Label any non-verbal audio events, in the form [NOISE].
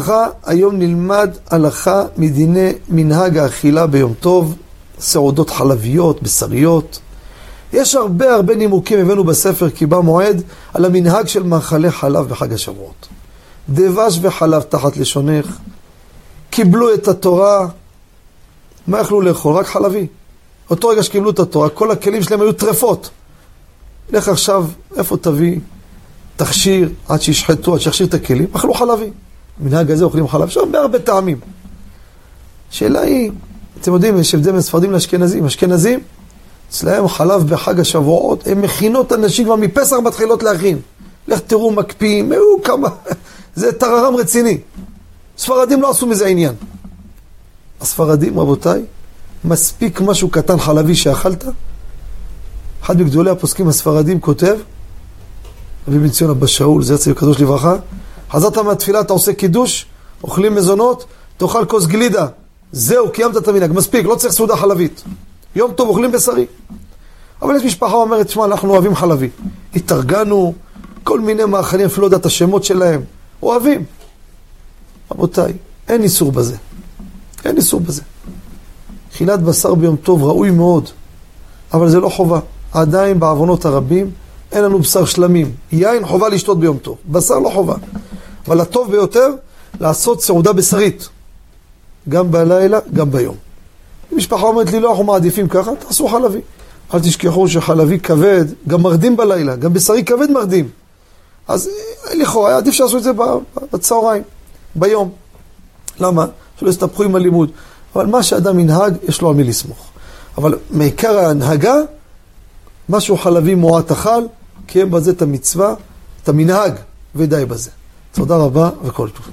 לברכה, היום נלמד הלכה מדיני מנהג האכילה ביום טוב, סעודות חלביות, בשריות. יש הרבה הרבה נימוקים, הבאנו בספר כי בא מועד, על המנהג של מאכלי חלב בחג השבועות. דבש וחלב תחת לשונך, קיבלו את התורה, מה יכלו לאכול? רק חלבי. אותו רגע שקיבלו את התורה, כל הכלים שלהם היו טרפות. לך עכשיו, איפה תביא תכשיר עד שישחטו, עד שיכשיר את הכלים? אכלו חלבי. במנהג הזה אוכלים חלב, יש הרבה הרבה טעמים. השאלה היא, אתם יודעים, יש הבדל בין ספרדים לאשכנזים. אשכנזים, אצלהם חלב בחג השבועות, הם מכינות אנשים כבר מפסח מתחילות להכין. לך תראו, מקפיאים, היו כמה, [LAUGHS] זה טררם רציני. ספרדים לא עשו מזה עניין. הספרדים, רבותיי, מספיק משהו קטן חלבי שאכלת. אחד מגדולי הפוסקים הספרדים כותב, רבי בן ציון אבא שאול, זה יצא קדוש לברכה, חזרת מהתפילה, אתה עושה קידוש, אוכלים מזונות, תאכל כוס גלידה. זהו, קיימת את המנהג, מספיק, לא צריך סעודה חלבית. יום טוב אוכלים בשרי. אבל יש משפחה אומרת, תשמע, אנחנו אוהבים חלבי. התארגנו, כל מיני מאכלים, אפילו לא יודע את השמות שלהם. אוהבים. רבותיי, אין איסור בזה. אין איסור בזה. אכילת בשר ביום טוב ראוי מאוד, אבל זה לא חובה. עדיין בעוונות הרבים אין לנו בשר שלמים. יין חובה לשתות ביום טוב, בשר לא חובה. אבל הטוב ביותר, לעשות סעודה בשרית. גם בלילה, גם ביום. משפחה אומרת לי, לא, אנחנו מעדיפים ככה, תעשו חלבי. אל תשכחו שחלבי כבד, גם מרדים בלילה, גם בשרי כבד מרדים. אז אה, לכאורה, עדיף שיעשו את זה בצהריים, ביום. למה? שלא יסתבכו עם הלימוד. אבל מה שאדם ינהג, יש לו על מי לסמוך. אבל מעיקר ההנהגה, משהו חלבי מועט אכל, קיים בזה את המצווה, את המנהג, ודי בזה. תודה רבה וכל טוב.